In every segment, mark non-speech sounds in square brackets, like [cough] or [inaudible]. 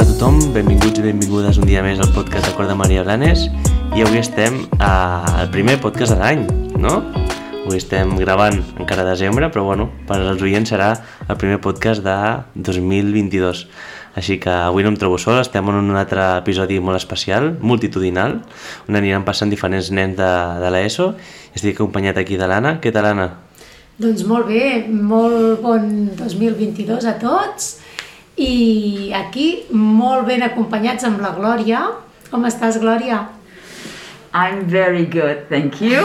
Hola a tothom, benvinguts i benvingudes un dia més al podcast de Cor de Maria Blanes i avui estem al primer podcast de l'any, no? Avui estem gravant encara a desembre, però bueno, per als oients serà el primer podcast de 2022. Així que avui no em trobo sol, estem en un altre episodi molt especial, multitudinal, on aniran passant diferents nens de, de l'ESO. Estic acompanyat aquí de l'Anna. Què tal, Anna? Doncs molt bé, molt bon 2022 a tots i aquí molt ben acompanyats amb la Glòria. Com estàs, Glòria? I'm very good, thank you.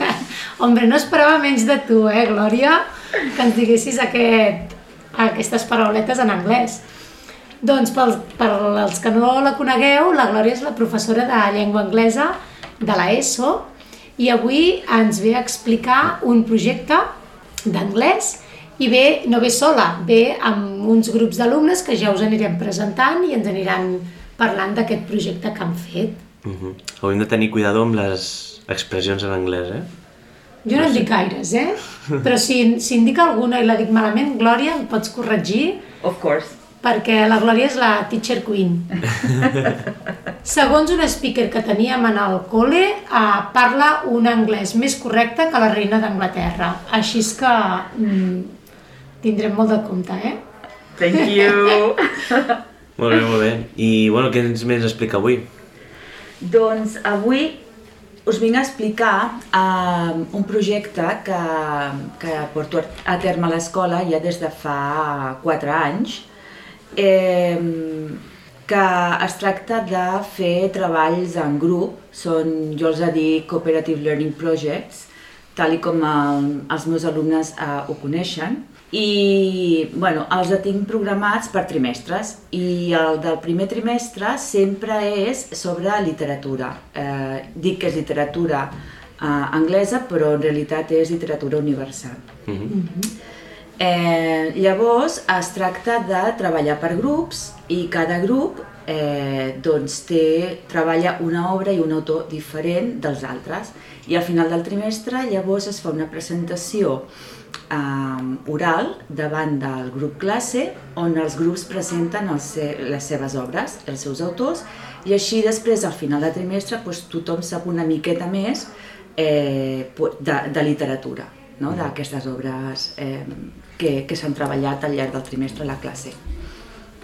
[laughs] Hombre, no esperava menys de tu, eh, Glòria, que ens diguessis aquest, aquestes parauletes en anglès. Doncs pels, per als que no la conegueu, la Glòria és la professora de llengua anglesa de la ESO i avui ens ve a explicar un projecte d'anglès i ve, no ve sola, ve amb uns grups d'alumnes que ja us anirem presentant i ens aniran parlant d'aquest projecte que han fet. Uh -huh. Hauríem de tenir cuidado amb les expressions en anglès, eh? Jo no en dic gaires, eh? [laughs] Però si, si en dic alguna i la dic malament, Glòria, em pots corregir? Of course. Perquè la Glòria és la teacher queen. [laughs] Segons un speaker que teníem en el col·le, eh, parla un anglès més correcte que la reina d'Anglaterra. Així és que mm, tindrem molt de compte, eh? Thank you. [laughs] Molt bé, molt bé. I, bueno, què ens més explica avui? doncs avui us vinc a explicar uh, un projecte que, que porto a terme a l'escola ja des de fa 4 anys, eh, que es tracta de fer treballs en grup, són, jo els dic Cooperative Learning Projects, tal i com el, els meus alumnes eh, ho coneixen, i bueno, els tinc programats per trimestres i el del primer trimestre sempre és sobre literatura. Eh, dic que és literatura eh, anglesa però en realitat és literatura universal. Uh -huh. Eh, llavors es tracta de treballar per grups i cada grup eh, doncs té, treballa una obra i un autor diferent dels altres i al final del trimestre llavors es fa una presentació eh, oral davant del grup classe on els grups presenten els les seves obres, els seus autors i així després al final del trimestre doncs, tothom sap una miqueta més eh, de, de literatura, no? d'aquestes obres eh, que, que s'han treballat al llarg del trimestre a la classe.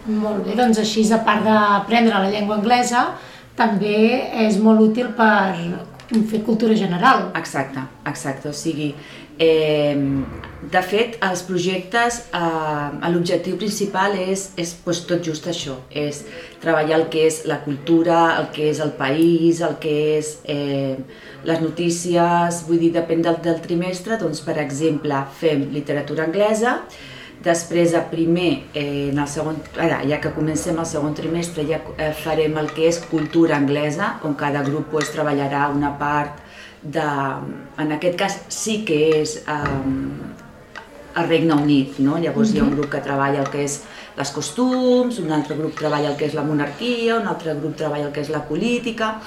Molt bé, doncs així, a part d'aprendre la llengua anglesa, també és molt útil per fer cultura general. Exacte, exacte, o sigui, eh, de fet, els projectes, eh, l'objectiu principal és, és pues, tot just això, és treballar el que és la cultura, el que és el país, el que és eh, les notícies, vull dir, depèn del, del trimestre, doncs, per exemple, fem literatura anglesa, Després, a primer, eh, en el segon, ara, ja que comencem el segon trimestre, ja eh, farem el que és cultura anglesa, on cada grup pues, treballarà una part de... En aquest cas sí que és eh, el Regne Unit, no? Llavors mm -hmm. hi ha un grup que treballa el que és les costums, un altre grup treballa el que és la monarquia, un altre grup treballa el que és la política,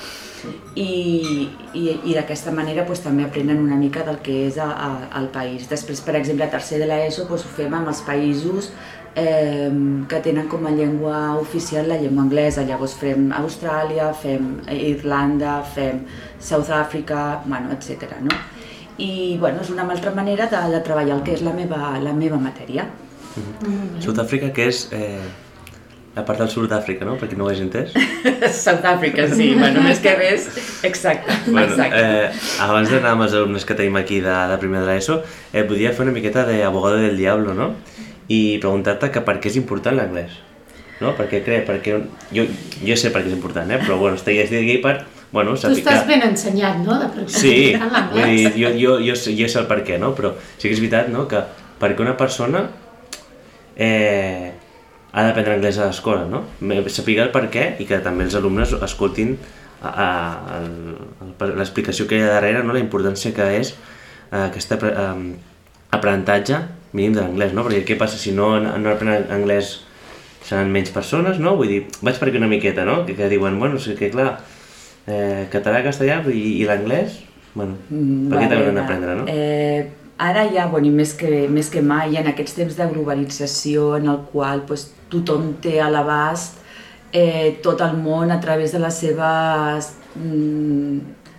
i, i, i d'aquesta manera pues, també aprenen una mica del que és a, a, el país. Després, per exemple, a tercer de l'ESO pues, ho fem amb els països eh, que tenen com a llengua oficial la llengua anglesa. Llavors fem Austràlia, fem Irlanda, fem South Africa, bueno, etc. No? I bueno, és una altra manera de, de treballar el que és la meva, la meva matèria. Mm -hmm. South Africa, que és eh, la part del sud d'Àfrica, no? Perquè no ho hagi entès. [laughs] South Africa, sí, bueno, més que res, exacte. Bueno, exacte. eh, abans d'anar amb els alumnes que tenim aquí de, de primer de l'ESO, eh, volia fer una miqueta d'abogado del diablo, no? I preguntar-te que per què és important l'anglès. No? Perquè crec, perquè jo, jo sé per què és important, eh? però bueno, estic, aquí per bueno, tu estàs ben ensenyat, no? De per què sí, vull dir, jo, jo, jo, jo sé el per què, no? però sí que és veritat no? que perquè una persona eh, ha d'aprendre anglès a l'escola, no? Sapiga el per què i que també els alumnes escoltin l'explicació que hi ha darrere, no? la importància que és eh, aquest aprenentatge mínim de l'anglès, no? Perquè què passa si no, no aprenen anglès seran menys persones, no? Vull dir, vaig per aquí una miqueta, no? Que, que diuen, bueno, sí que clar, eh, català, castellà i, i l'anglès, bueno, mm, per què també han d'aprendre, no? Eh, ara ja, bueno, més que, més que mai, en aquests temps de globalització en el qual pues, tothom té a l'abast eh, tot el món a través de les seves mm,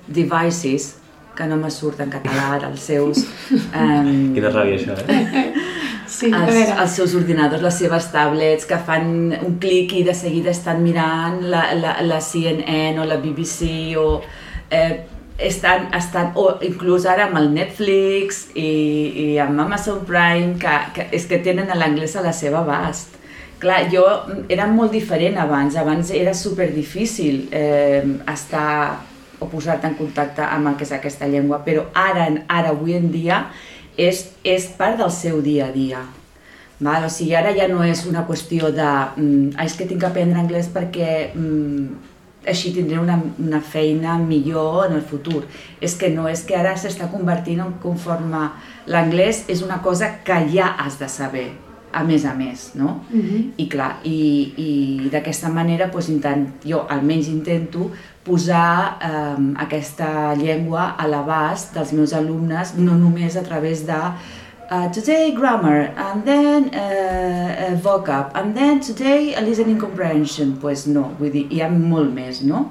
devices, que no me surt en català ara, els seus... Um, Quina ràbia, això, eh? Sí, a els, veure. els seus ordinadors, les seves tablets, que fan un clic i de seguida estan mirant la, la, la CNN o la BBC o eh, estan, estan, o inclús ara amb el Netflix i, i amb Amazon Prime, que, que és que tenen l'anglès a la seva abast. Clar, jo era molt diferent abans, abans era super difícil eh, estar o posar-te en contacte amb el que és aquesta llengua, però ara, ara avui en dia, és, és part del seu dia a dia. Val? O sigui, ara ja no és una qüestió de mm, "Ah, és que tinc que aprendre anglès perquè mm, així tindré una, una feina millor en el futur. És que no, és que ara s'està convertint en conforme l'anglès és una cosa que ja has de saber, a més a més, no? Mhm. I clar, i, i d'aquesta manera doncs, intent, jo almenys intento posar eh, aquesta llengua a l'abast dels meus alumnes, no només a través de uh, today grammar, and then uh, uh, vocab, and then today a listening comprehension. pues no, vull dir, hi ha molt més, no?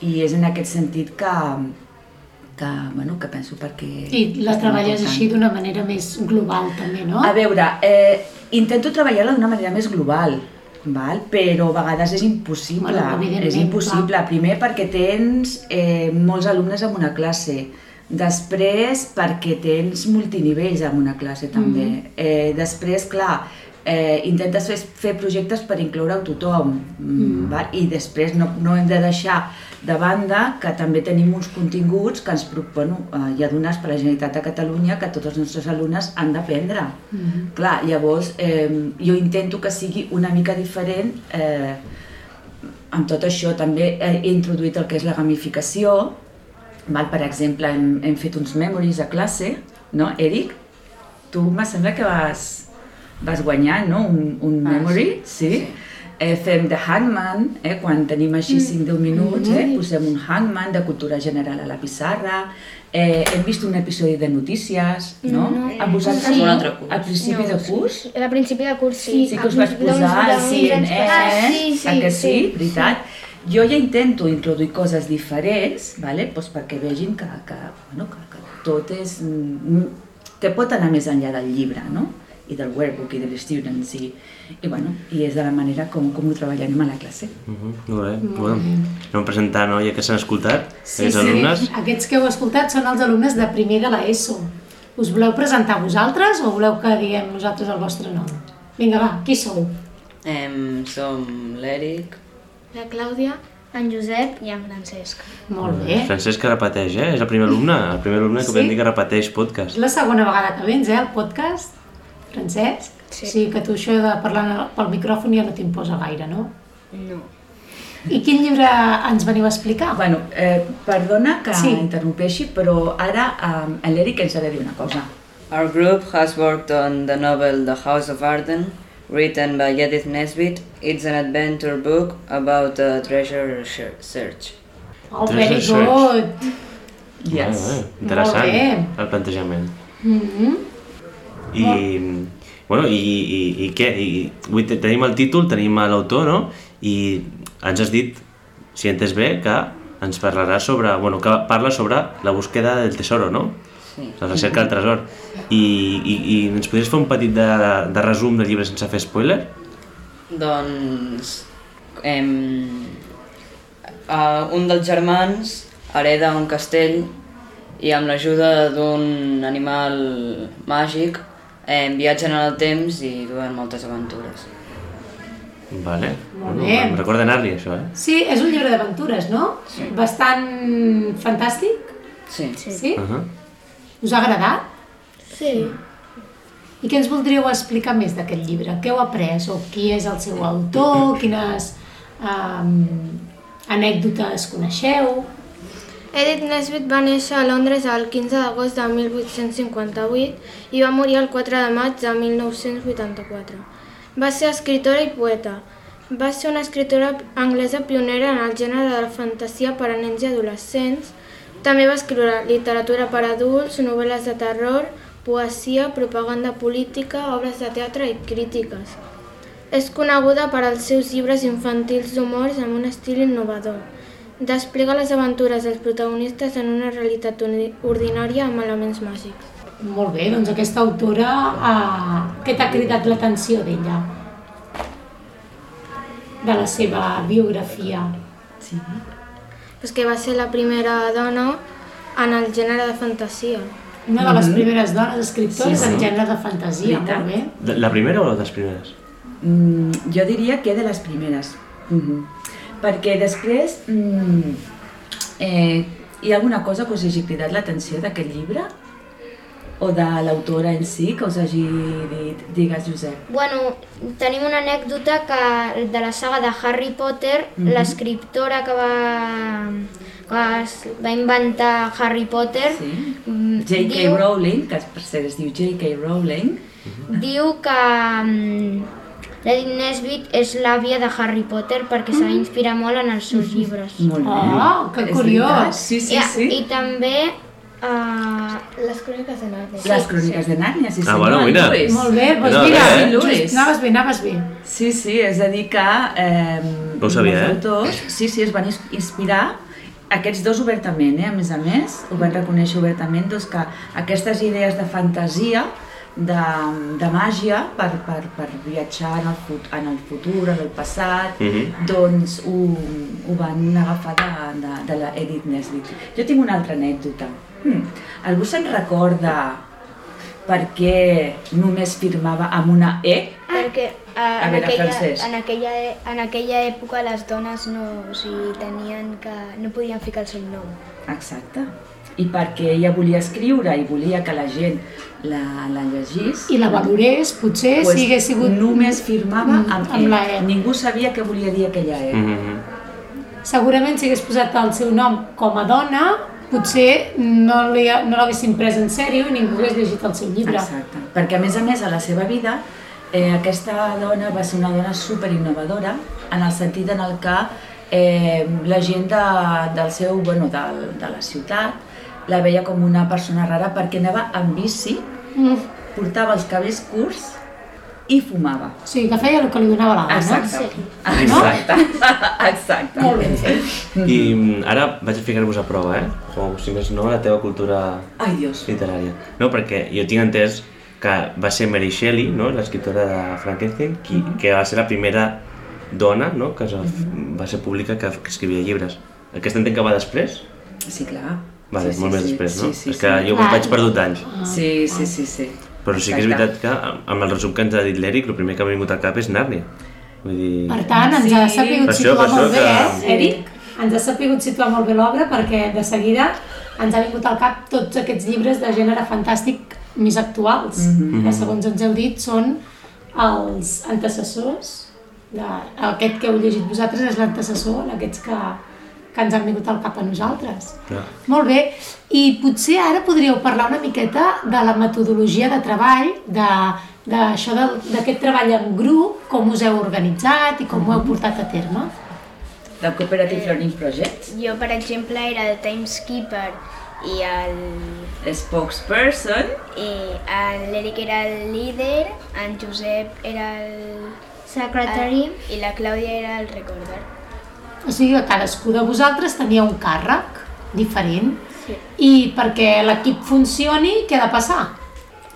I és en aquest sentit que, que, bueno, que penso perquè... I la treballes important. així d'una manera més global també, no? A veure, eh, intento treballar-la d'una manera més global, val? però a vegades és impossible. Bueno, és impossible. Primer perquè tens eh, molts alumnes en una classe, després perquè tens multinivells en una classe també. Mm -hmm. eh, després, clar, eh, intentes fer, fer projectes per incloure-ho tothom mm. val? i després no, no hem de deixar de banda que també tenim uns continguts que ens, bueno, eh, hi ha donats per la Generalitat de Catalunya que tots els nostres alumnes han d'aprendre. Mm -hmm. Clar, llavors eh, jo intento que sigui una mica diferent eh, amb tot això. També he introduït el que és la gamificació, val? per exemple, hem, hem fet uns memories a classe, no, Eric? Tu me sembla que vas, vas guanyar no? un, un Ah, memory, sí? sí. Eh, fem de hangman, eh, quan tenim així 5-10 minuts, eh, posem un hangman de cultura general a la pissarra, eh, hem vist un episodi de notícies, no? No. A vosaltres Sí. Un altre curs. al principi No, de curs? A principi de curs, sí. Sí A que us d'uns- posar al d'uns CNN, anys passats. Ah, sí, sí, a que sí, sí, veritat? Jo ja intento introduir coses diferents, vale? pues perquè vegin que, que, bueno, que, que tot és... mm, que pot anar més enllà del llibre, no? I del workbook i dels students i, i, bueno, i és de la manera com, com ho treballarem a la classe. Uh -huh, molt bé. Bueno, anem a presentar, no? Ja que s'han escoltat, Sí, aquests sí. alumnes. Aquests que heu escoltat són els alumnes de primer de l'ESO. Us voleu presentar vosaltres o voleu que diguem nosaltres el vostre nom? Vinga, va, qui sou? Em, som l'Eric. La Clàudia, en Josep i en Francesc. Molt bé. Francesc que repeteix, eh? És el primer alumne, el primer alumne que Sí? podem dir que repeteix podcast. És la segona vegada que vens, eh, al podcast, Francesc? Sí. O sigui que tu això de parlar pel micròfon ja no t'imposa gaire, no? No. I quin llibre ens veniu a explicar? Bueno, eh, perdona que Sí. interrompeixi, però ara eh, l'Eric ens ha de dir una cosa. Our group has worked on the novel The House of Arden, written by Edith Nesbit. It's an adventure book about a treasure search. Oh, very search. good! Yes. Interessant, Molt bé. el plantejament. Mm -hmm. I, bueno, i, i, i què? I, avui te- tenim el títol, tenim l'autor, no? I ens has dit, si he entès bé, que ens parlarà sobre, bueno, que parla sobre la búsqueda del tesoro, no? Sí. La recerca del tresor. I, i, i ens podries fer un petit de, de resum del llibre sense fer spoiler? Doncs... Em, uh, un dels germans hereda un castell i amb l'ajuda d'un animal màgic em, viatgen en el temps i duen moltes aventures. Vale. Molt Bueno, bé. Em recorda anar-li, això, eh? Sí, és un llibre d'aventures, no? Sí. Bastant fantàstic, Sí. Sí. sí? Uh -huh. Us ha agradat? Sí. I què ens voldríeu explicar més d'aquest llibre? Què heu après? O qui és el seu autor? Quines um, anècdotes coneixeu? Edith Nesbit va néixer a Londres el 15 d'agost de 1858 i va morir el 4 de maig de 1984. Va ser escritora i poeta. Va ser una escritora anglesa pionera en el gènere de la fantasia per a nens i adolescents. També va escriure literatura per a adults, novel·les de terror, poesia, propaganda política, obres de teatre i crítiques. És coneguda per als seus llibres infantils d'humors amb un estil innovador. Desplega les aventures dels protagonistes en una realitat ordinària amb elements màgics. Molt bé, doncs aquesta autora, eh, què t'ha cridat l'atenció d'ella? De la seva biografia. Sí. És que va ser la primera dona en el gènere de fantasia. Una de les primeres dones escriptores Sí, sí. en gènere de fantasia, Veritat. molt bé. De- La primera o les primeres? Mm, jo diria que de les primeres. Mm -hmm. Perquè després mm, eh, hi ha alguna cosa que us hagi cridat l'atenció d'aquest llibre? O de l'autora en si, que us hagi dit, digues Josep. Bueno, tenim una anècdota que de la saga de Harry Potter, Mhm. l'escriptora que va, que va inventar Harry Potter Sí. mm, J.K. Rowling, que per cert es diu J.K. Rowling, diu que mm, l'Edith Nesbit és l'àvia de Harry Potter perquè s'ha inspirat molt en els seus llibres. molt bé. Ah, que És curiós. Sí, sí, I, sí. I també uh, les cròniques de Nàrnia. Les cròniques de Nàrnia, sí Ah, senyor, bueno, en mira. Lewis. Molt bé, doncs No, mira, bé, eh? just, anaves bé, anaves bé. Sí, sí, és a dir que eh, No ho sabia, eh? autors sí, sí, es van ins- inspirar aquests dos obertament, eh? a més a més, ho van reconèixer obertament, doncs que aquestes idees de fantasia, de, de màgia, per, per, per viatjar en el, fut, en el futur, en el passat, Mhm. doncs ho, ho van agafar de, de, de la Edith Nesbit. Jo tinc una altra anècdota. Hmm. Algú se'n recorda per què només firmava amb una E? Perquè uh, A en, veure, aquella, Francesc. en, aquella, en aquella època les dones no, o sigui, tenien que, no podien ficar el seu nom. Exacte. I perquè ella volia escriure i volia que la gent la, la llegís, I la valorés, potser, pues, si hagués sigut... només firmava Mm, amb, amb la E. Ningú sabia què volia dir aquella E. Mm -hmm. Segurament si hagués posat el seu nom com a dona, potser no li- no l'haguessin pres en sèrio i ningú hagués llegit el seu llibre. Exacte. Perquè a més a més a la seva vida eh, aquesta dona va ser una dona super innovadora en el sentit en el que eh, la gent de, del seu, bueno, de, de la ciutat la veia com una persona rara perquè anava amb bici, Mm. portava els cabells curts i fumava. O sigui, que feia el que li donava la gana. Exacte. No? Exacte. [laughs] Exacte. Molt fet. I mm, ara vaig a ficar-vos a prova, eh? Com si més no, la teva cultura Ai, Dios. literària. No, perquè jo tinc entès que va ser Mary Shelley, no? l'escriptora de Frankenstein, qui, que va ser la primera dona no? que va, va ser pública que, que escrivia llibres. Aquesta entenc que va després? Sí, clar. Vale, sí, molt sí, més sí. després, no? Sí, sí, És que sí. jo Clar. vaig perdut d'anys. Sí, sí, sí, sí. Però sí que és veritat que amb el resum que ens ha dit l'Eric, el primer que m'ha vingut al cap és Nàrnia. Vull dir... Per tant, ens Sí. ha sapigut Per això, situar això molt bé, que- eh, Eric? Ens ha sapigut situar molt bé l'obra perquè de seguida ens ha vingut al cap tots aquests llibres de gènere fantàstic més actuals, que segons ens heu dit són els antecessors, de, aquest que heu llegit vosaltres és l'antecessor d'aquests que, que ens han vingut al cap a nosaltres. Clar. Molt bé, i potser ara podríeu parlar una miqueta de la metodologia de treball, de d'això d'aquest treball en grup, com us heu organitzat i com ho heu portat a terme. Del Cooperative Learning Project. Jo, per exemple, era el timekeeper i el Spokesperson. i el- l'Eric era el líder, en Josep era el... Secretari. i la Clàudia era el recorder. O sigui que cadascú de vosaltres tenia un càrrec diferent Sí. i perquè l'equip funcioni, què ha de passar?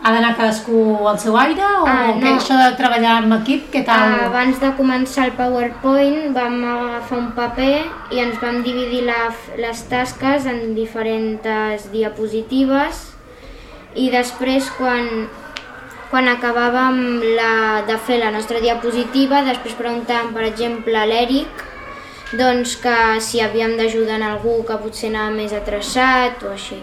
Ha d'anar cadascú al seu aire o Ah, no. això de treballar en equip, què tal? Abans de començar el PowerPoint vam agafar un paper i ens vam dividir la, les tasques en diferents diapositives i després quan, quan acabàvem la, de fer la nostra diapositiva, després preguntàvem per exemple a l'Eric doncs que si havíem d'ajudar en algú que potser anava més atrasat o així.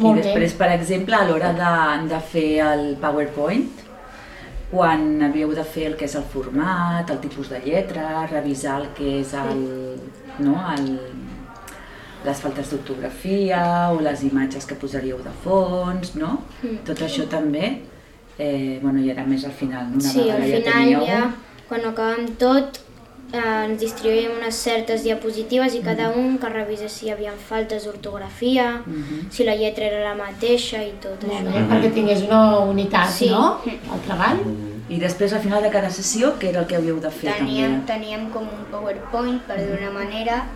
I Molt bé. després, per exemple, a l'hora de, de fer el PowerPoint, quan havíeu de fer el que és el format, el tipus de lletra, revisar el que és el, no, el, les faltes d'ortografia o les imatges que posaríeu de fons, no? Tot això també, eh, bueno, i era més al final? Una Sí, vegada al ja final teníeu... ja, quan acabem tot, ens distribuïm unes certes diapositives i cada un que revisés si hi havia faltes d'ortografia, si la lletra era la mateixa i tot Molt això. bé, perquè tingués una unitat, Sí. no?, el treball. I després, al final de cada sessió, què era el que havíeu de fer Teníem, també? teníem com un PowerPoint, per dir-ho manera,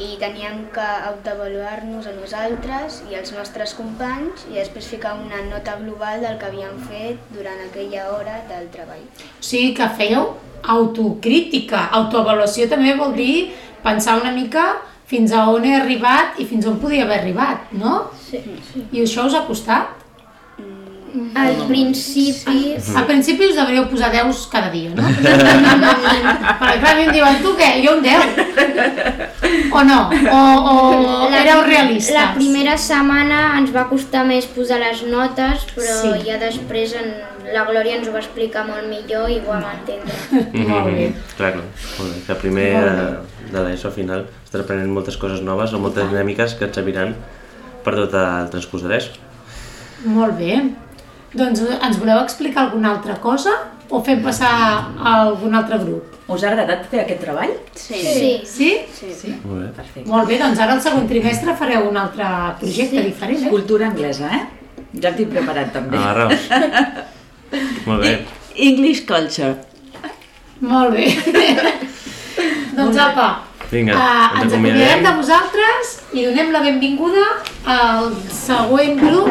i teníem que autoavaluar-nos a nosaltres i als nostres companys i després ficar una nota global del que havíem fet durant aquella hora del treball. O sigui que fèieu autocrítica. Autoavaluació també vol dir pensar una mica fins a on he arribat i fins on podia haver arribat, no? Sí. I això us ha costat? Al principi... Al principi us hauríeu posar 10 cada dia, no? Perquè clar, a mi em diuen, tu què? Jo un 10. O no? O, o éreu realistes? La primera setmana ens va costar més posar les notes, però Sí. ja després en, la Glòria ens ho va explicar molt millor i ho vam entendre. Molt bé. Clar, clar. Molt bé. Que primer de, de l'ESO al final estàs aprenent moltes coses noves o moltes dinàmiques que et serviran per tot el transcurs de l'ESO. Molt bé. Doncs ens voleu explicar alguna altra cosa o fem passar a algun altre grup? Us ha agradat fer aquest treball? Sí. Sí? Sí. Molt bé. Perfecte. Molt bé, doncs ara el segon trimestre fareu un altre projecte diferent, eh? Cultura anglesa, eh? Ja el tinc preparat també. Ah, Reus. [laughs] Molt bé. English culture. Molt bé. [laughs] doncs apa, Vinga, uh, ens acomiadem de vosaltres i donem la benvinguda al següent grup,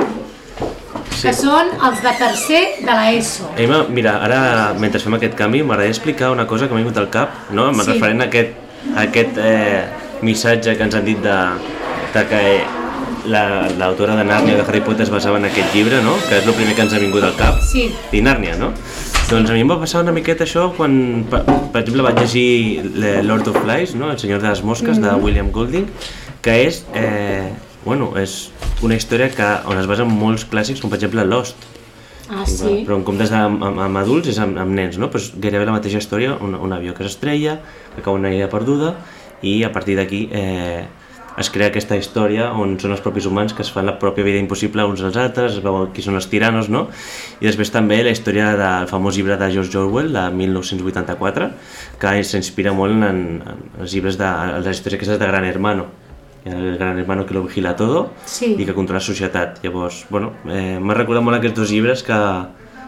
que són els de tercer de la ESO. Emma, mira, ara, mentre fem aquest canvi, m'agradaria explicar una cosa que m'ha vingut al cap, no? Sí. referent a aquest, a aquest eh, missatge que ens han dit de, de que la- l'autora de Nàrnia de Harry Potter es basava en aquest llibre, no? Que és el primer que ens ha vingut al cap. Sí. I Nàrnia, no? Doncs a mi em va passar una miqueta això quan, per, per exemple, vaig llegir le- Lord of Flies, no? El senyor de les mosques, de William Golding, que és, eh, bueno, és una història que, on es basa en molts clàssics, com per exemple Lost, Ah, Sí. Però en comptes d'amb amb, amb adults és amb, amb nens, no? Pues gairebé la mateixa història, un, un avió que s'estrella, que cau en una illa perduda i a partir d'aquí eh, es crea aquesta història on són els propis humans que es fan la pròpia vida impossible uns als altres, es veu qui són els tiranos, no? I després també la història del famós llibre de George Orwell, de 1984, que s'inspira molt en, en els llibres de les històries aquestes de Gran Hermano, el gran hermano que lo vigila todo Sí. i que controla la societat. Llavors, bueno, eh, m'ha recordat molt aquests dos llibres que,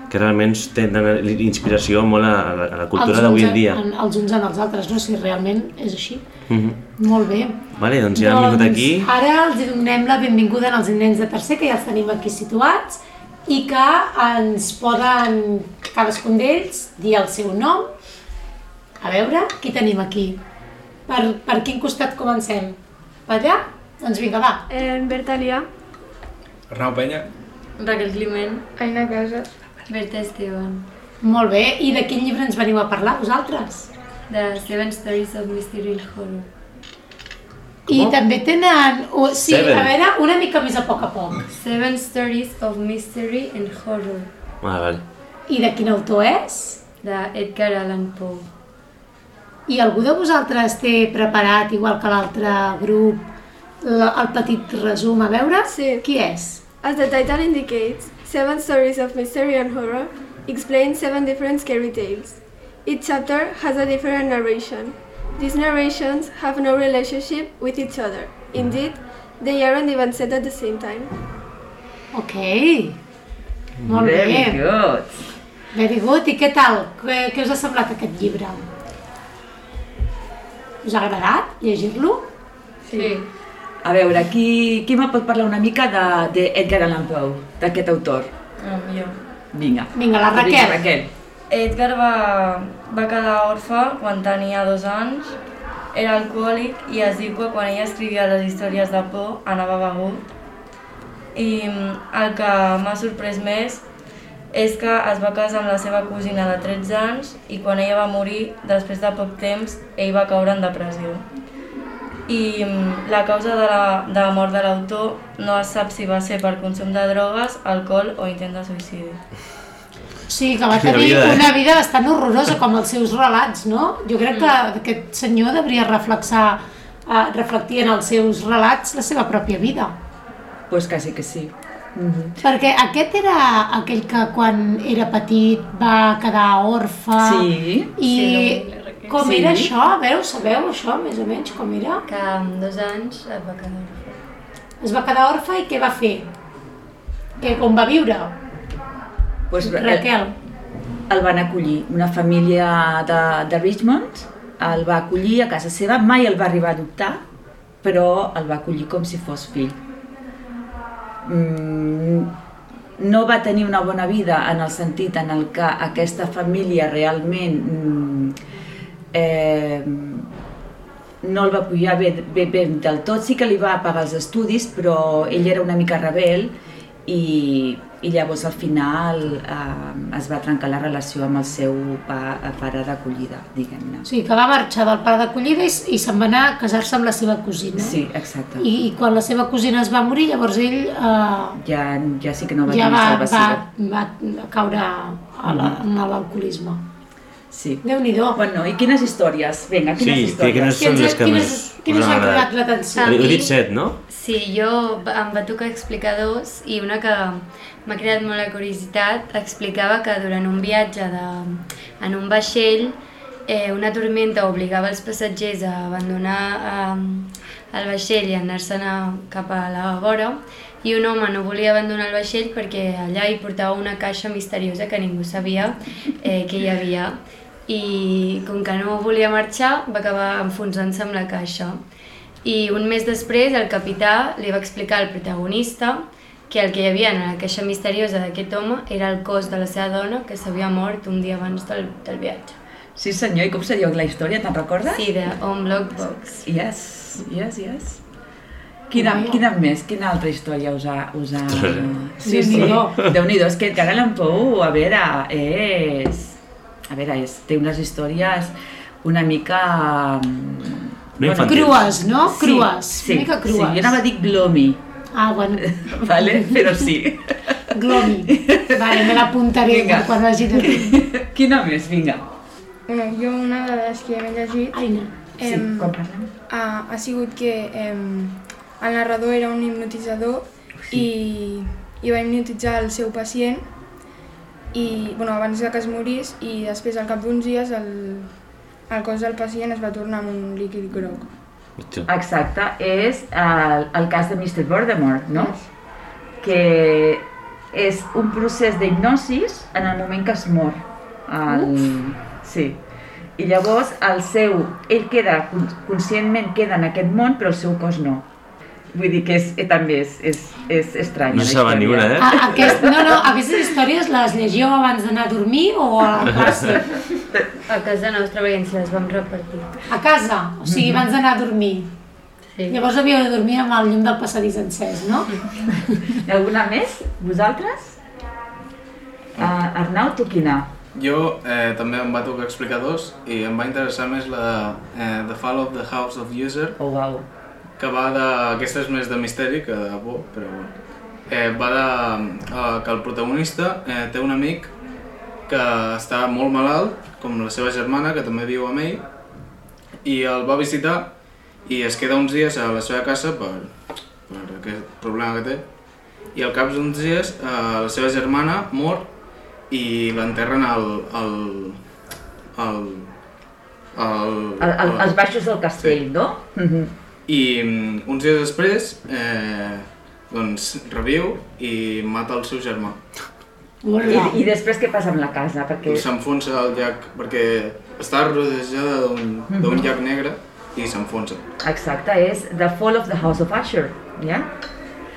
que realment tenen inspiració molt a, a la, a la cultura d'avui en dia. En, els uns en els altres, no? Si realment és així. Mhm. Molt bé. Vale, doncs ja hem vingut aquí. Ara els hi donem la benvinguda als nens de tercer, que ja els tenim aquí situats, i que ens poden, cadascun d'ells, dir el seu nom. A veure, qui tenim aquí? Per, per quin costat comencem? Allà? Doncs vinga, va. En Bertalia. Arnau Penya. Raquel Climent. Aina Casas. Berta Esteban. Molt bé. I de quin llibre ens veniu a parlar, vosaltres? The Seven Stories of Mystery and Horror. I també tenen... o- Sí, Seven. a veure, una mica més a poc a poc. Seven Stories of Mystery and Horror. Ah, vale. I de quin autor és? De Edgar Allan Poe. I algú de vosaltres té preparat, igual que l'altre grup, la- el petit resum? A veure, Sí. qui és? As the title indicates, Seven Stories of Mystery and Horror explain seven different scary tales. Each chapter has a different narration. These narrations have no relationship with each other. Indeed, they aren't even set at the same time. Ok. Molt Very bé. good. Very good. I què tal? Què, què us ha semblat aquest llibre? Us ha agradat llegir-lo? Sí. A veure, qui, qui me pot parlar una mica de, de Edgar Allan Poe, d'aquest autor? Um, jo. Vinga. Vinga, la Raquel. Vinga, Raquel. Edgar va, va quedar orfe quan tenia dos anys, era alcohòlic i es diu que quan ella escrivia les històries de por anava begut. I mm, el que m'ha sorprès més és que es va casar amb la seva cosina de 13 anys i quan ella va morir, després de poc temps, ell va caure en depressió. I mm, la causa de la, de la mort de l'autor no es sap si va ser per consum de drogues, alcohol o intent de suïcidi. Sí, que va tenir vida, eh? una vida bastant horrorosa, com els seus relats, no? Jo crec que aquest senyor devia reflexar, eh, reflectir en els seus relats la seva pròpia vida. Pues quasi que sí. Perquè aquest era aquell que quan era petit va quedar orfe Sí. i Sí, com Sí. era això? A veure, ho sabeu això més o menys com era? Que amb dos anys es va quedar orfe. Es va quedar orfe i què va fer? Que com va viure? Pues, Raquel. el van acollir. Una família de, de Richmond el va acollir a casa seva, mai el va arribar a adoptar, però el va acollir com si fos fill. Mm, no va tenir una bona vida en el sentit en el que aquesta família realment mm, eh, no el va pujar bé, bé, bé del tot, sí que li va pagar els estudis, però ell era una mica rebel i, i llavors al final eh, es va trencar la relació amb el seu pa, pare d'acollida, diguem-ne. O sigui, que va marxar del pare d'acollida i, i se'n va anar a casar-se amb la seva cosina. Sí, exacte. I, I quan la seva cosina es va morir, llavors ell eh, Ja, ja sí que no va ja tenir va, va, va caure a la, en l'alcoholisme. Sí. Déu-n'hi-do. Bueno, i quines històries? Vinga, quines Sí, històries? quines són les que quines, més quines us han cridat agradat? l'atenció? Heu dit set, no? Sí, jo em va tocar explicar dos i una que m'ha creat molt la curiositat explicava que durant un viatge de, en un vaixell eh, una tormenta obligava els passatgers a abandonar eh, el vaixell i anar-se'n cap a la vora i un home no volia abandonar el vaixell perquè allà hi portava una caixa misteriosa que ningú sabia eh, que hi havia. I com que no volia marxar va acabar enfonsant-se amb la caixa i un mes després el capità li va explicar al protagonista que el que hi havia en la caixa misteriosa d'aquest home era el cos de la seva dona que s'havia mort un dia abans del, del viatge. Sí senyor, i com se diu la història, te'n recordes? Sí, de On Block Box. Yes, yes, yes. Quina, quina més, quina altra història us ha... Us ha... Sí, sí, Déu-n'hi-do. Déu-n'hi-do, és que Edgar Allan Poe, a veure, és... A veure, és, té unes històries una mica... mm, No infantils. Crues, no? Sí, Crues. sí, Una mica crues. Sí, jo anava a dir glomy, Ah, bueno, [laughs] vale? però sí. glomi. Vale, me l'apuntaré per quan hagi de. Quina més, vinga. Bueno, jo una de les que m'he llegit Aina. Sí, Em, quan parlem? ha, ha sigut que em, el narrador era un hipnotitzador i, i va hipnotitzar el seu pacient i, bueno, abans de que es morís i després al cap d'uns dies el, el cos del pacient es va tornar amb un líquid groc. Exacte, és el, el cas de Mr. Voldemort, no? Que és un procés d'hipnosis en el moment que es mor. El... Sí. I llavors el seu, ell queda, con- conscientment queda en aquest món, però el seu cos no. Vull dir que és, eh, també és, és, és estranya. No saben ni una, eh? A, aquest, no, no, aquestes històries les llegíeu abans d'anar a dormir o a la classe? A casa nostra perquè ens les vam repartir. A casa, o sigui, abans d'anar a dormir. Sí. Llavors havíeu de dormir amb el llum del passadís encès, no? Hi ha alguna més? Vosaltres? Uh, Arnau, tu quina? Jo eh, també em va tocar explicar dos i em va interessar més la de eh, The Fall of the House of User, Oh, wow. Que va de... Aquesta és més de misteri que de por, però bueno. Eh, va de eh, que el protagonista eh, té un amic que està molt malalt, com la seva germana, que també viu amb ell, i el va visitar i es queda uns dies a la seva casa per, per aquest problema que té. I al cap d'uns dies eh, la seva germana mor i l'enterren al, al, al, al, els baixos del castell, Sí. no? Mhm. I mm, uns dies després eh, doncs reviu i mata el seu germà. I, I després què passa amb la casa? Perquè... I s'enfonsa al llac perquè està rodejada d'un d'un llac negre i s'enfonsa. Exacte, és The Fall of the House of Usher, ja?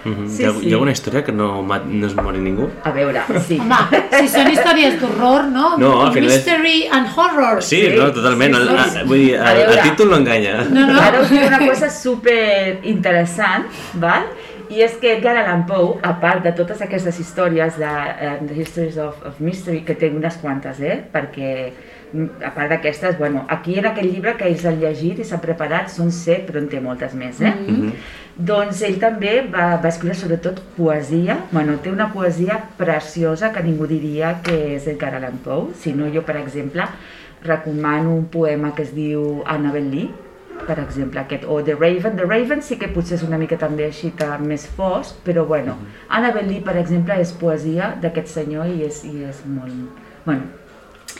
Mhm. Sí, hi, ha, sí. hi ha alguna història que no, no es mori ningú? A veure, sí. Home, si són històries d'horror, no? No, al final és- Mystery and horror. Sí, no, totalment. sí, el, sí. a, vull dir, el, el títol no enganya. No, no. Ara us diré una cosa super interessant, val? I és que Edgar Allan Poe, a part de totes aquestes històries de uh, The Histories of, of Mystery, que té unes quantes, eh? Perquè, mm, a part d'aquestes, bueno, aquí en aquest llibre que ells han llegit i s'han preparat són set, però en té moltes més, eh? Mm Mhm. Doncs ell també va, va escriure sobretot poesia, bueno, té una poesia preciosa que ningú diria que és Edgar Allan Poe, si no jo, per exemple, recomano un poema que es diu Annabel Lee, per exemple, aquest, o The Raven. The Raven sí que potser és una mica també així més fosc, però bueno, Annabel Lee, per exemple, és poesia d'aquest senyor i és, i és molt... Bueno,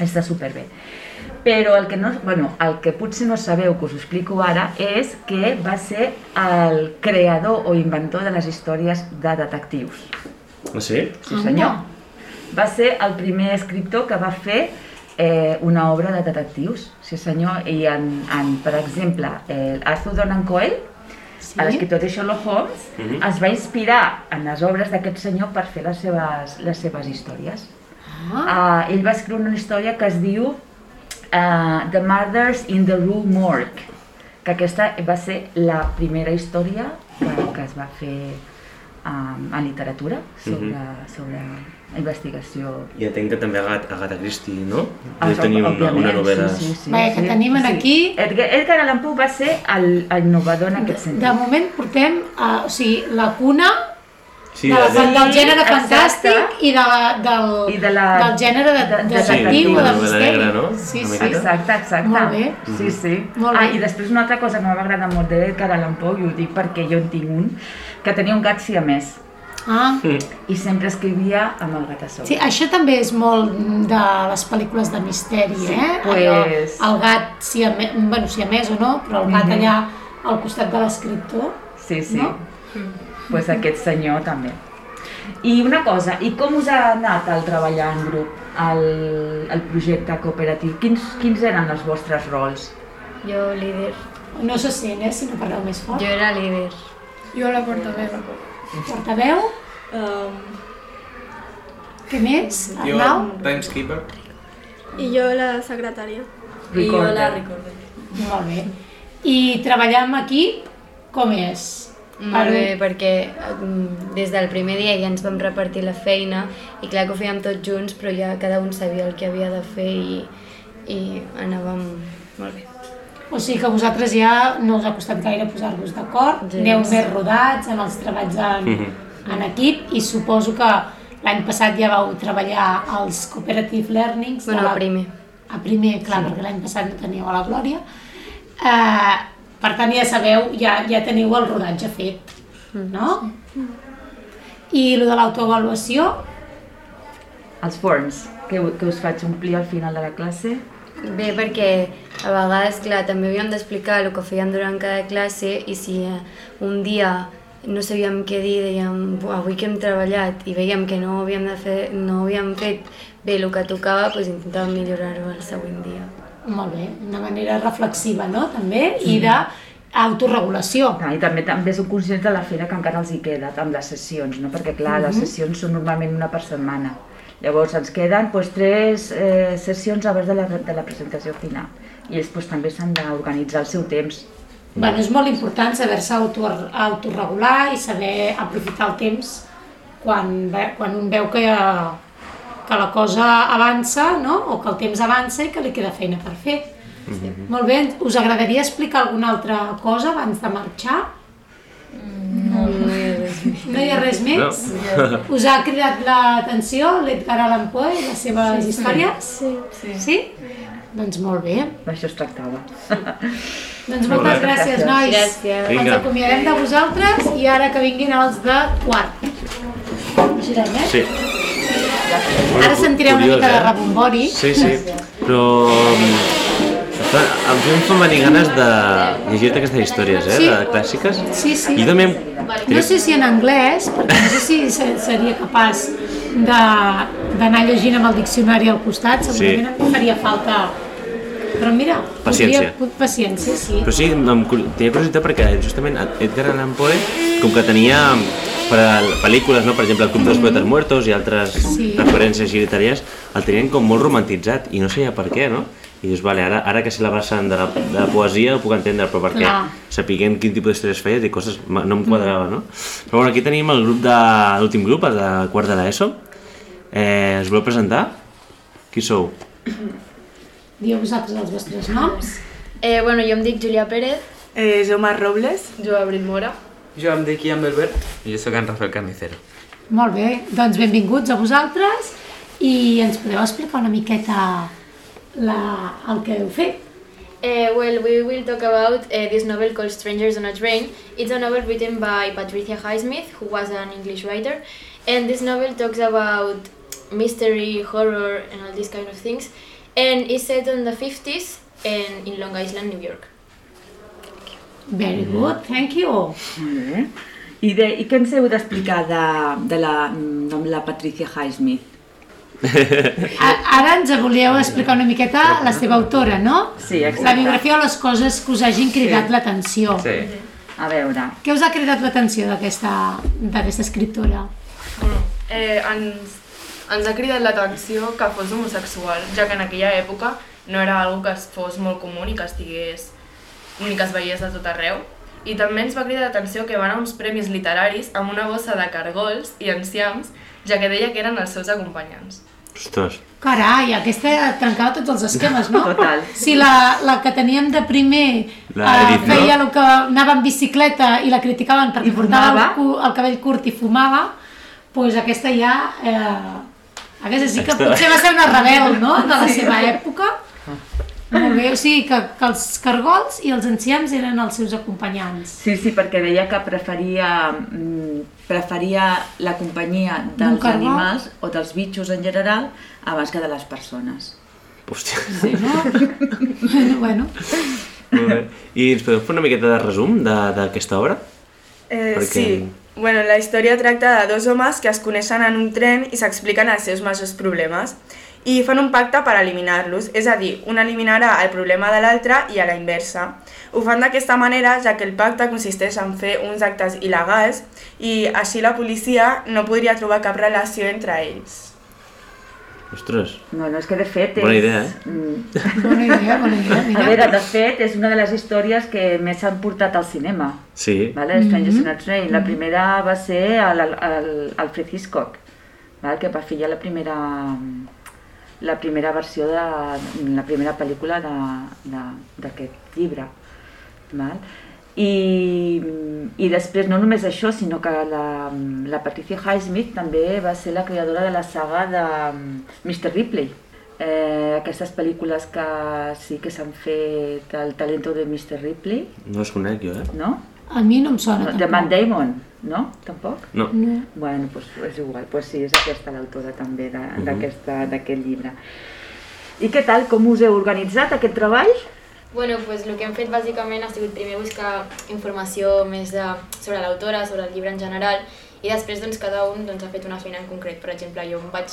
està superbé. Però el que, no, bueno, el que potser no sabeu, que us ho explico ara, és que va ser el creador o inventor de les històries de detectius. Ah, sí? Sí senyor. va ser el primer escriptor que va fer eh, una obra de detectius, sí senyor, i en, en per exemple, el Arthur Conan Coyle, sí? l'escriptor de Sherlock Holmes, Mhm. es va inspirar en les obres d'aquest senyor per fer les seves, les seves històries. Ah. Uh, ell va escriure una història que es diu uh, The Murders in the Rue Morgue, que aquesta va ser la primera història que, que es va fer um, en literatura sobre, Mhm. sobre investigació. I entenc que també Agatha, Agatha Christie, no? Ah, Deu tenir una, una novel·la... Sí, sí, sí, Vaja, que sí, tenim sí. aquí- Edgar, Edgar Allan Poe va ser el, el innovador en aquest sentit. De moment portem, uh, o sigui, la cuna Sí, de la, de- del gènere exacte. fantàstic i, de la, del, I de la, del gènere de, de, de Sí, detectiu o de misteri. no? Sí, sí. Exacte, exacte. Molt bé. Sí, sí. Molt ah, bé. i després una altra cosa que m'ha agradat molt d'Edgar Allan Poe, i ho dic perquè jo en tinc un, que tenia un gat siamès Ah, i sempre escrivia amb el gat a sobre. sí, això també és molt de les pel·lícules de misteri, Sí, eh? pues- Allò, el gat, si a, bueno, si a més o no, però el gat Mhm. allà al costat de l'escriptor. Sí, sí. No? Pues aquest senyor també. I una cosa, i com us ha anat el treballar en grup, el, el projecte cooperatiu? Quins, quins eren els vostres rols? Jo líder. No se sent, eh, si no parleu més fort. Jo era líder. Jo la portaveu. Portaveu? Um, Què més? Jo, Arnau? Timeskeeper. I jo la secretària. I jo la Recorder. Molt bé. I treballar amb equip, com és? Molt bé, perquè mm, des del primer dia ja ens vam repartir la feina i clar que ho fèiem tots junts, però ja cada un sabia el que havia de fer i, i anàvem molt bé. O sigui que a vosaltres ja no us ha costat gaire posar-vos d'acord, Gens. aneu més rodats en els treballs en, Mhm. en equip i suposo que l'any passat ja vau treballar als Cooperative Learnings. Bueno, la- el primer. A primer, clar, perquè l'any passat no teníeu a la Glòria. Eh, per tant, ja sabeu, ja, ja teniu el rodatge fet, no? I el de l'autoavaluació, Els forms, que, que us faig omplir al final de la classe. Bé, perquè a vegades, clar, també havíem d'explicar el que fèiem durant cada classe i si eh, un dia no sabíem què dir, dèiem, "Buah, avui que hem treballat i veiem que no havíem, de fer, no havíem fet bé el que tocava, doncs intentàvem millorar-ho el següent dia. Molt bé, una manera reflexiva, no?, també, i d'autoregulació. Ah, I també també som conscients de la feina que encara els hi queda amb les sessions, no? perquè clar, les Mhm. sessions són normalment una per setmana. Llavors ens queden doncs, tres eh, sessions abans de la, de la presentació final i ells doncs, també s'han d'organitzar el seu temps. Bueno, és molt important saber-se auto, autorregular i saber aprofitar el temps quan, quan un veu que, que la cosa avança, no? o que el temps avança i que li queda feina per fer. Molt bé, us agradaria explicar alguna altra cosa abans de marxar? No, no hi ha res més. No hi ha res més? Us ha cridat l'atenció l'Edgar Allan Poe i les seves Sí. històries? Sí. Sí. Sí? Doncs molt bé. D'això es tractava. Doncs Molt moltes gràcies, Gràcies. nois. Gràcies. Ens Vinga. acomiadem de vosaltres i ara que vinguin els de quart. Girem, eh? Sí. Ara sentireu una mica de eh? rebombori. Sí, sí. Però... Clar, em em fan venir ganes de llegir-te aquestes històries, eh? Sí. De clàssiques. Sí, sí. Jo també... No sé si en anglès, perquè no sé si se- seria capaç de- d'anar llegint amb el diccionari al costat, segurament em faria falta... Però mira, Paciència. Podria, paciència, sí. Però sí, em, tenia curiositat perquè justament Edgar Allan Poe, com que tenia per a pel·lícules, no? per exemple, El Club dels Poetes Muertos i altres Sí. referències literàries, el tenien com molt romantitzat i no sabia per què, no? I dius, vale, ara, ara que sé la vessant de la, de la poesia ho puc entendre, però perquè Clar. sapiguem quin tipus d'històries feia i coses no em quadrava, no? Però bueno, aquí tenim el grup de l'últim grup, el de quart de l'ESO. Eh, us voleu presentar? Qui sou? Dieu vosaltres els vostres noms. Eh, bueno, jo em dic Julià Pérez. Eh, Jaume Robles. Jo, Abril Mora. Jo em dic Ian Belbert i jo sóc en Rafael Carnicero. Molt bé, doncs benvinguts a vosaltres i ens podeu explicar una miqueta la, el que heu fet. Uh, well, we will talk about uh, this novel called Strangers on a Train. It's a novel written by Patricia Highsmith, who was an English writer. And this novel talks about mystery, horror, and all these kind of things. And it's set in the 50s and in Long Island, New York. Very good, thank you. Molt bé. I, de, I què ens heu d'explicar de, de la, de la Patricia Highsmith? A- Ara ens volíeu explicar una miqueta la seva autora, no? Sí, exacte. La biografia o les coses que us hagin cridat Sí. l'atenció. Sí. A veure, Què us ha cridat l'atenció d'aquesta d'aquesta escriptora? Eh, ens, ens ha cridat l'atenció que fos homosexual, ja que en aquella època no era algo que es fos molt comú ni que estigués ni que es veiés de tot arreu. I també ens va cridar l'atenció que van a uns premis literaris amb una bossa de cargols i enciams, ja que deia que eren els seus acompanyants. Ostres. Carai, aquesta trencava tots els esquemes, no? Total. Si la, la que teníem de primer La eh, Edith, no? feia el que anava en bicicleta i la criticaven perquè portava el, el cabell curt i fumava, doncs aquesta ja... Eh, aquesta sí que potser va ser una rebel, no?, de la seva època. Molt bé, o sigui que, que els cargols i els enciams eren els seus acompanyants. Sí, sí, perquè deia que preferia, mm, preferia la companyia dels cargol? animals o dels bitxos en general abans que de les persones. Hòstia. Sí, no? bueno, bueno. Molt bé. I ens podeu fer una miqueta de resum de- d'aquesta obra? Eh, Perquè- Sí. Bueno, la història tracta de dos homes que es coneixen en un tren i s'expliquen els seus majors problemes i fan un pacte per eliminar-los, és a dir, un eliminarà el problema de l'altre i a la inversa. Ho fan d'aquesta manera ja que el pacte consisteix en fer uns actes il·legals i així la policia no podria trobar cap relació entre ells. Ostres. No, no, és que de fet és... Bona idea, eh? Mm. Bona idea, bona idea, mira. A veure, de fet, és una de les històries que més s'han portat al cinema. Sí. Vale? Strangers Mhm. in a Train. La primera va ser el, el, el Alfred Hitchcock, val? que va fer ja la primera, la primera versió de la primera pel·lícula de- de- d'aquest llibre. Val? I, I després no només això, sinó que la, la Patricia Highsmith també va ser la creadora de la saga de Mr. Ripley. Eh, aquestes pel·lícules que sí que s'han fet el talento de Mr. Ripley, No les conec jo, eh? no? A mi no em sona No, de. Matt Damon, no? Tampoc? No. No. Bueno, doncs és igual, doncs sí, és aquesta l'autora també Mhm. d'aquesta- d'aquest llibre. I què tal, com us heu organitzat aquest treball? Bueno, pues el que hem fet bàsicament ha sigut primer buscar informació més de, sobre l'autora, sobre el llibre en general, i després doncs, cada un doncs, ha fet una feina en concret. Per exemple, jo em vaig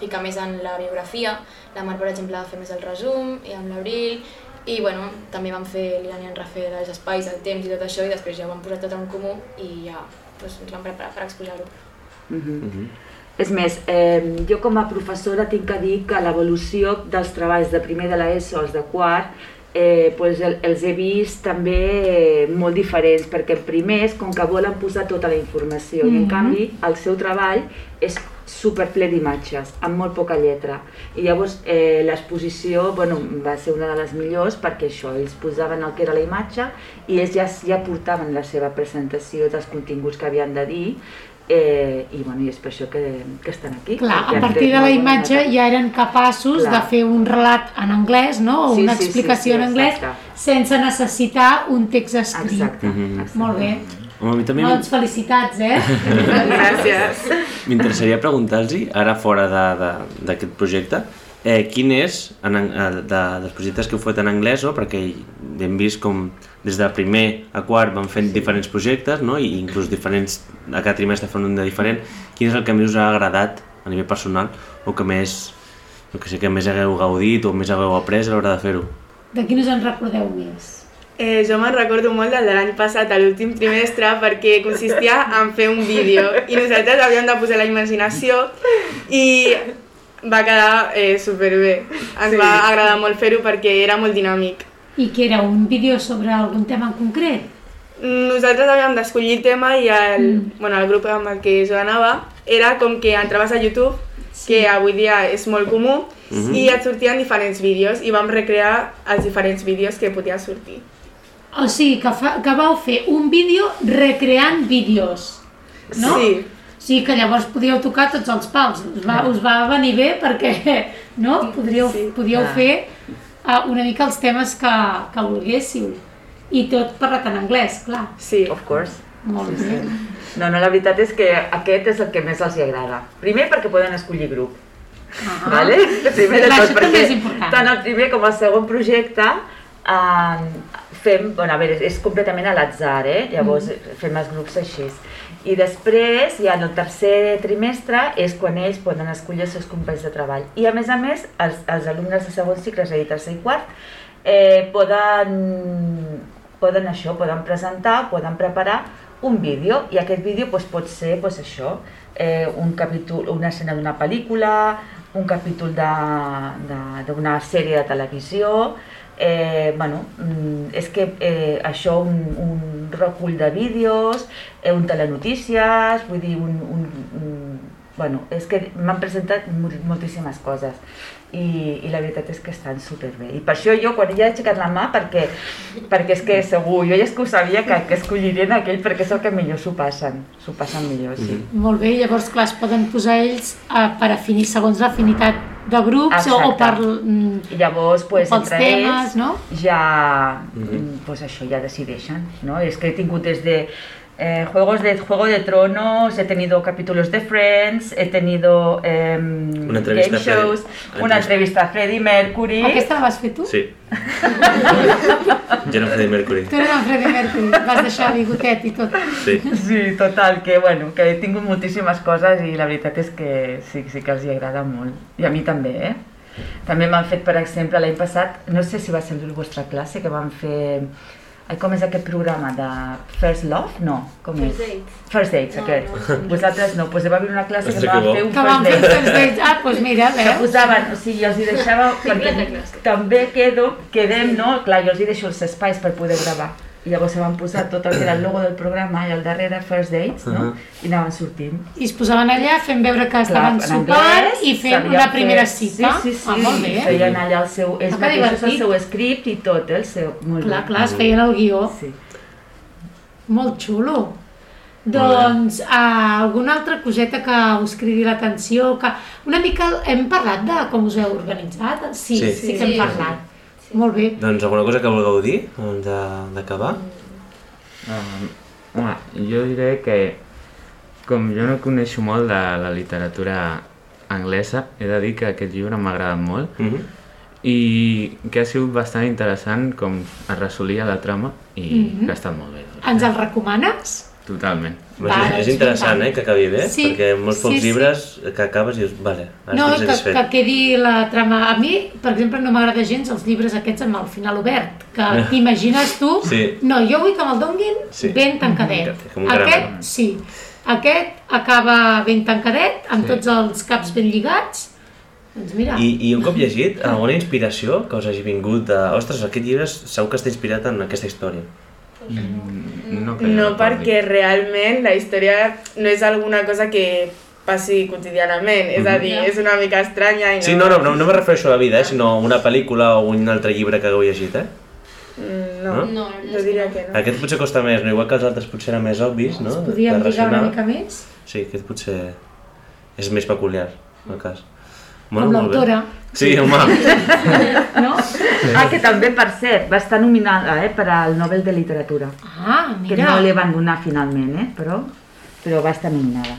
ficar més en la biografia, la Mar, per exemple, va fer més el resum, i amb l'Abril, i bueno, també vam fer l'Iran i en Rafael els espais, el temps i tot això, i després ja ho vam posar tot en comú i ja doncs, ens vam preparar per exposar-ho. Mhm. És més, eh, jo com a professora tinc que dir que l'evolució dels treballs de primer de l'ESO als de quart eh, pues el, els he vist també eh, molt diferents, perquè en primers, com que volen posar tota la informació, i en Mhm. canvi el seu treball és superple d'imatges, amb molt poca lletra. I llavors eh, l'exposició bueno, va ser una de les millors perquè això, ells posaven el que era la imatge i ells ja, ja portaven la seva presentació dels continguts que havien de dir eh, i, bueno, i és per això que, que estan aquí. Clar, a partir de la imatge nota. ja eren capaços Clar. de fer un relat en anglès, no? O Sí, una sí, sí, explicació sí, en anglès exacte. sense necessitar un text escrit. Exacte, Mhm. Molt bé. Home, a mi també Doncs felicitats, eh? [laughs] Gràcies. m'interessaria preguntar-los, ara fora de- de- d'aquest projecte, eh, quin és, en, eh, de, dels projectes que heu fet en anglès, no? perquè hem vist com des de primer a quart van fent diferents projectes, no? i inclús diferents, a cada trimestre fan un de diferent, quin és el que més us ha agradat a nivell personal o que més, no que sé, que més hagueu gaudit o més hagueu après a l'hora de fer-ho? De quin us en recordeu més? Eh, jo me'n recordo molt del de l'any passat, a l'últim trimestre, perquè consistia en fer un vídeo i nosaltres havíem de posar la imaginació i va quedar eh, superbé. Ens Sí. va agradar molt fer-ho perquè era molt dinàmic. I que era un vídeo sobre algun tema en concret? Nosaltres havíem d'escollir el tema i el, bueno, el grup amb el que jo anava era com que entraves a YouTube, que avui dia és molt comú, Mhm. i et sortien diferents vídeos i vam recrear els diferents vídeos que podia sortir. O sigui, que, fa, que vau fer un vídeo recreant vídeos, no? Sí. O sigui que llavors podíeu tocar tots els pals. Us va, us va venir bé perquè [laughs] no? Podríeu, sí. podíeu Ah. fer uh, una mica els temes que, que volguéssiu. I tot parlat en anglès, clar. Sí. Of course. Molt Sí, bé. sí. No, no, la veritat és que aquest és el que més els hi agrada. Primer perquè poden escollir grup. Ah. Vale? [laughs] Primer de Clar, tot, perquè és important. tant el primer com el segon projecte eh, fem, bueno, a veure, és, completament a l'atzar, eh? llavors mm. fem els grups així. I després, ja en el tercer trimestre, és quan ells poden escollir els seus companys de treball. I a més a més, els, els alumnes de segon cicle, és a dir, tercer i quart, eh, poden, poden això, poden presentar, poden preparar un vídeo i aquest vídeo doncs, pot ser doncs, això, eh, un capítol, una escena d'una pel·lícula, un capítol d'una sèrie de televisió, eh, bueno, mm, és que eh, això, un, un recull de vídeos, eh, un telenotícies, vull dir, un, un, un, bueno, és que m'han presentat mol- moltíssimes coses i, i la veritat és que estan superbé. I per això jo, quan ja he aixecat la mà, perquè, perquè és que segur, jo ja és que ho sabia que, que escollirien aquell perquè és el que millor s'ho passen, s'ho passen millor, sí. Molt bé, llavors, clar, es poden posar ells eh, per afinir segons l'afinitat de grups o, o per... mm, llavors, pues, pels entre temes, ells, no? ja, mm, pues això, ja decideixen, ¿no? És que he tingut des de eh, juegos de Juego de Tronos, he tenido capítulos de Friends, he tenido eh, entrevista game a shows, una entrevista a Freddie Mercury. Aquesta la vas fer tu? Sí. [laughs] Jo era Freddie Mercury. Tu eres Freddie Mercury, vas deixar bigotet i tot. Sí. Sí, total, que bueno, que he tingut moltíssimes coses i la veritat és que sí, sí que els hi agrada molt. I a mi també, eh? També m'han fet, per exemple, l'any passat, no sé si va ser la vostra classe, que van fer... Ai, com és aquest programa de First Love? No, com First és? Dates. First Dates, No, aquest. no, no. Vosaltres no, doncs va haver una classe que que bo. fer un Que van fer First First Dates. Ah, doncs mira, que veus? posaven, o sigui, els hi deixava, Sí, perquè la classe. també quedo, quedem, no? Clar, jo els hi deixo els espais per poder gravar. I llavors se van posar tot el que era el logo del programa i al darrere First Dates, no? Ahà. I anaven sortint. I es posaven allà fent veure que Clar, estaven en sopant i fent una primera fer- cita. Sí, sí, sí. Ah, molt bé. Feien allà el seu, ells Ah, mateixos el seu script i tot, eh, el seu... Molt Clar, bé. clar, es feien el guió. Sí. Molt xulo. Doncs uh, alguna altra coseta que us cridi l'atenció, que una mica hem parlat de com us heu organitzat? Sí, Sí. sí, sí que hem Sí. Molt bé. Doncs alguna cosa que vulgueu dir abans de- d'acabar? Um, home, jo diré que com jo no coneixo molt de la literatura anglesa, he de dir que aquest llibre m'ha agradat molt Mm -hmm. i que ha sigut bastant interessant com es resolia la trama i Mhm. que ha estat molt bé, Ens el recomanes? Totalment. Va, és, doncs és interessant, eh, que acabi bé, Sí, perquè molts sí, pocs sí. llibres que acabes i dius, vale, ara No, estic que, satisfet. que quedi la trama... A mi, per exemple, no m'agrada gens els llibres aquests amb el final obert, que t'imagines tu... Sí. No, jo vull que me'l donguin Sí. ben tancadet. Com un Aquest, sí. Aquest acaba ben tancadet, amb Sí. tots els caps ben lligats. Doncs mira, I, I un cop llegit, alguna inspiració que us hagi vingut de... Ostres, aquest llibre segur que està inspirat en aquesta història. Mm, no, No, recordi. perquè realment la història no és alguna cosa que passi quotidianament, és a dir, és una mica estranya i no... Sí, no, no, no, no me refereixo a la vida, eh, sinó una pel·lícula o un altre llibre que hagueu llegit, eh? Mm, no, No? No, jo diria que no. Aquest potser costa més, no? igual que els altres potser eren més obvis, no? podíem De lligar una racional. mica més Sí, aquest potser és més peculiar, en el cas. amb molt bé. l'autora, Sí, home. [laughs] no? Ah, que també, per cert, va estar nominada eh, per al Nobel de Literatura. Ah, Que mira, no li van donar finalment, eh, però, però va estar nominada.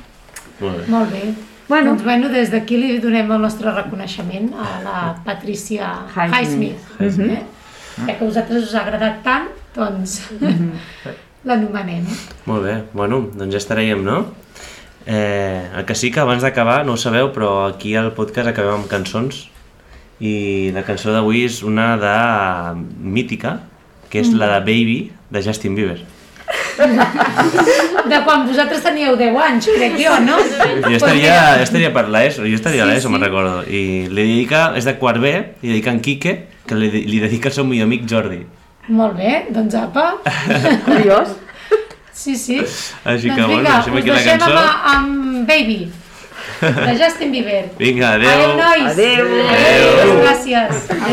Molt bé. molt bé. Bueno. Doncs bueno, des d'aquí li donem el nostre reconeixement a la Patricia Highsmith. Highsmith. Eh? Ja que a vosaltres us ha agradat tant, doncs [laughs] l'anomenem. Molt bé, bueno, doncs ja estaríem, no? Eh, el que sí que abans d'acabar, no ho sabeu, però aquí al podcast acabem amb cançons i la cançó d'avui és una de mítica, que és la de Baby, de Justin Bieber. De quan vosaltres teníeu 10 anys, crec jo, no? Jo estaria, jo estaria per l'ESO, jo estaria a Sí, l'ESO, sí. me'n recordo. I li dedica, és de quart B, li dedica en Quique, que li, li dedica al seu millor amic Jordi. Molt bé, doncs apa. [laughs] Curiós. Sí, sí. Així que, doncs bueno, vinga, deixem us aquí la deixem cançó. amb, amb Baby, de [laughs] Justin Bieber. Vinga, adeu. Adéu, nois. Adéu. Adéu. Gràcies.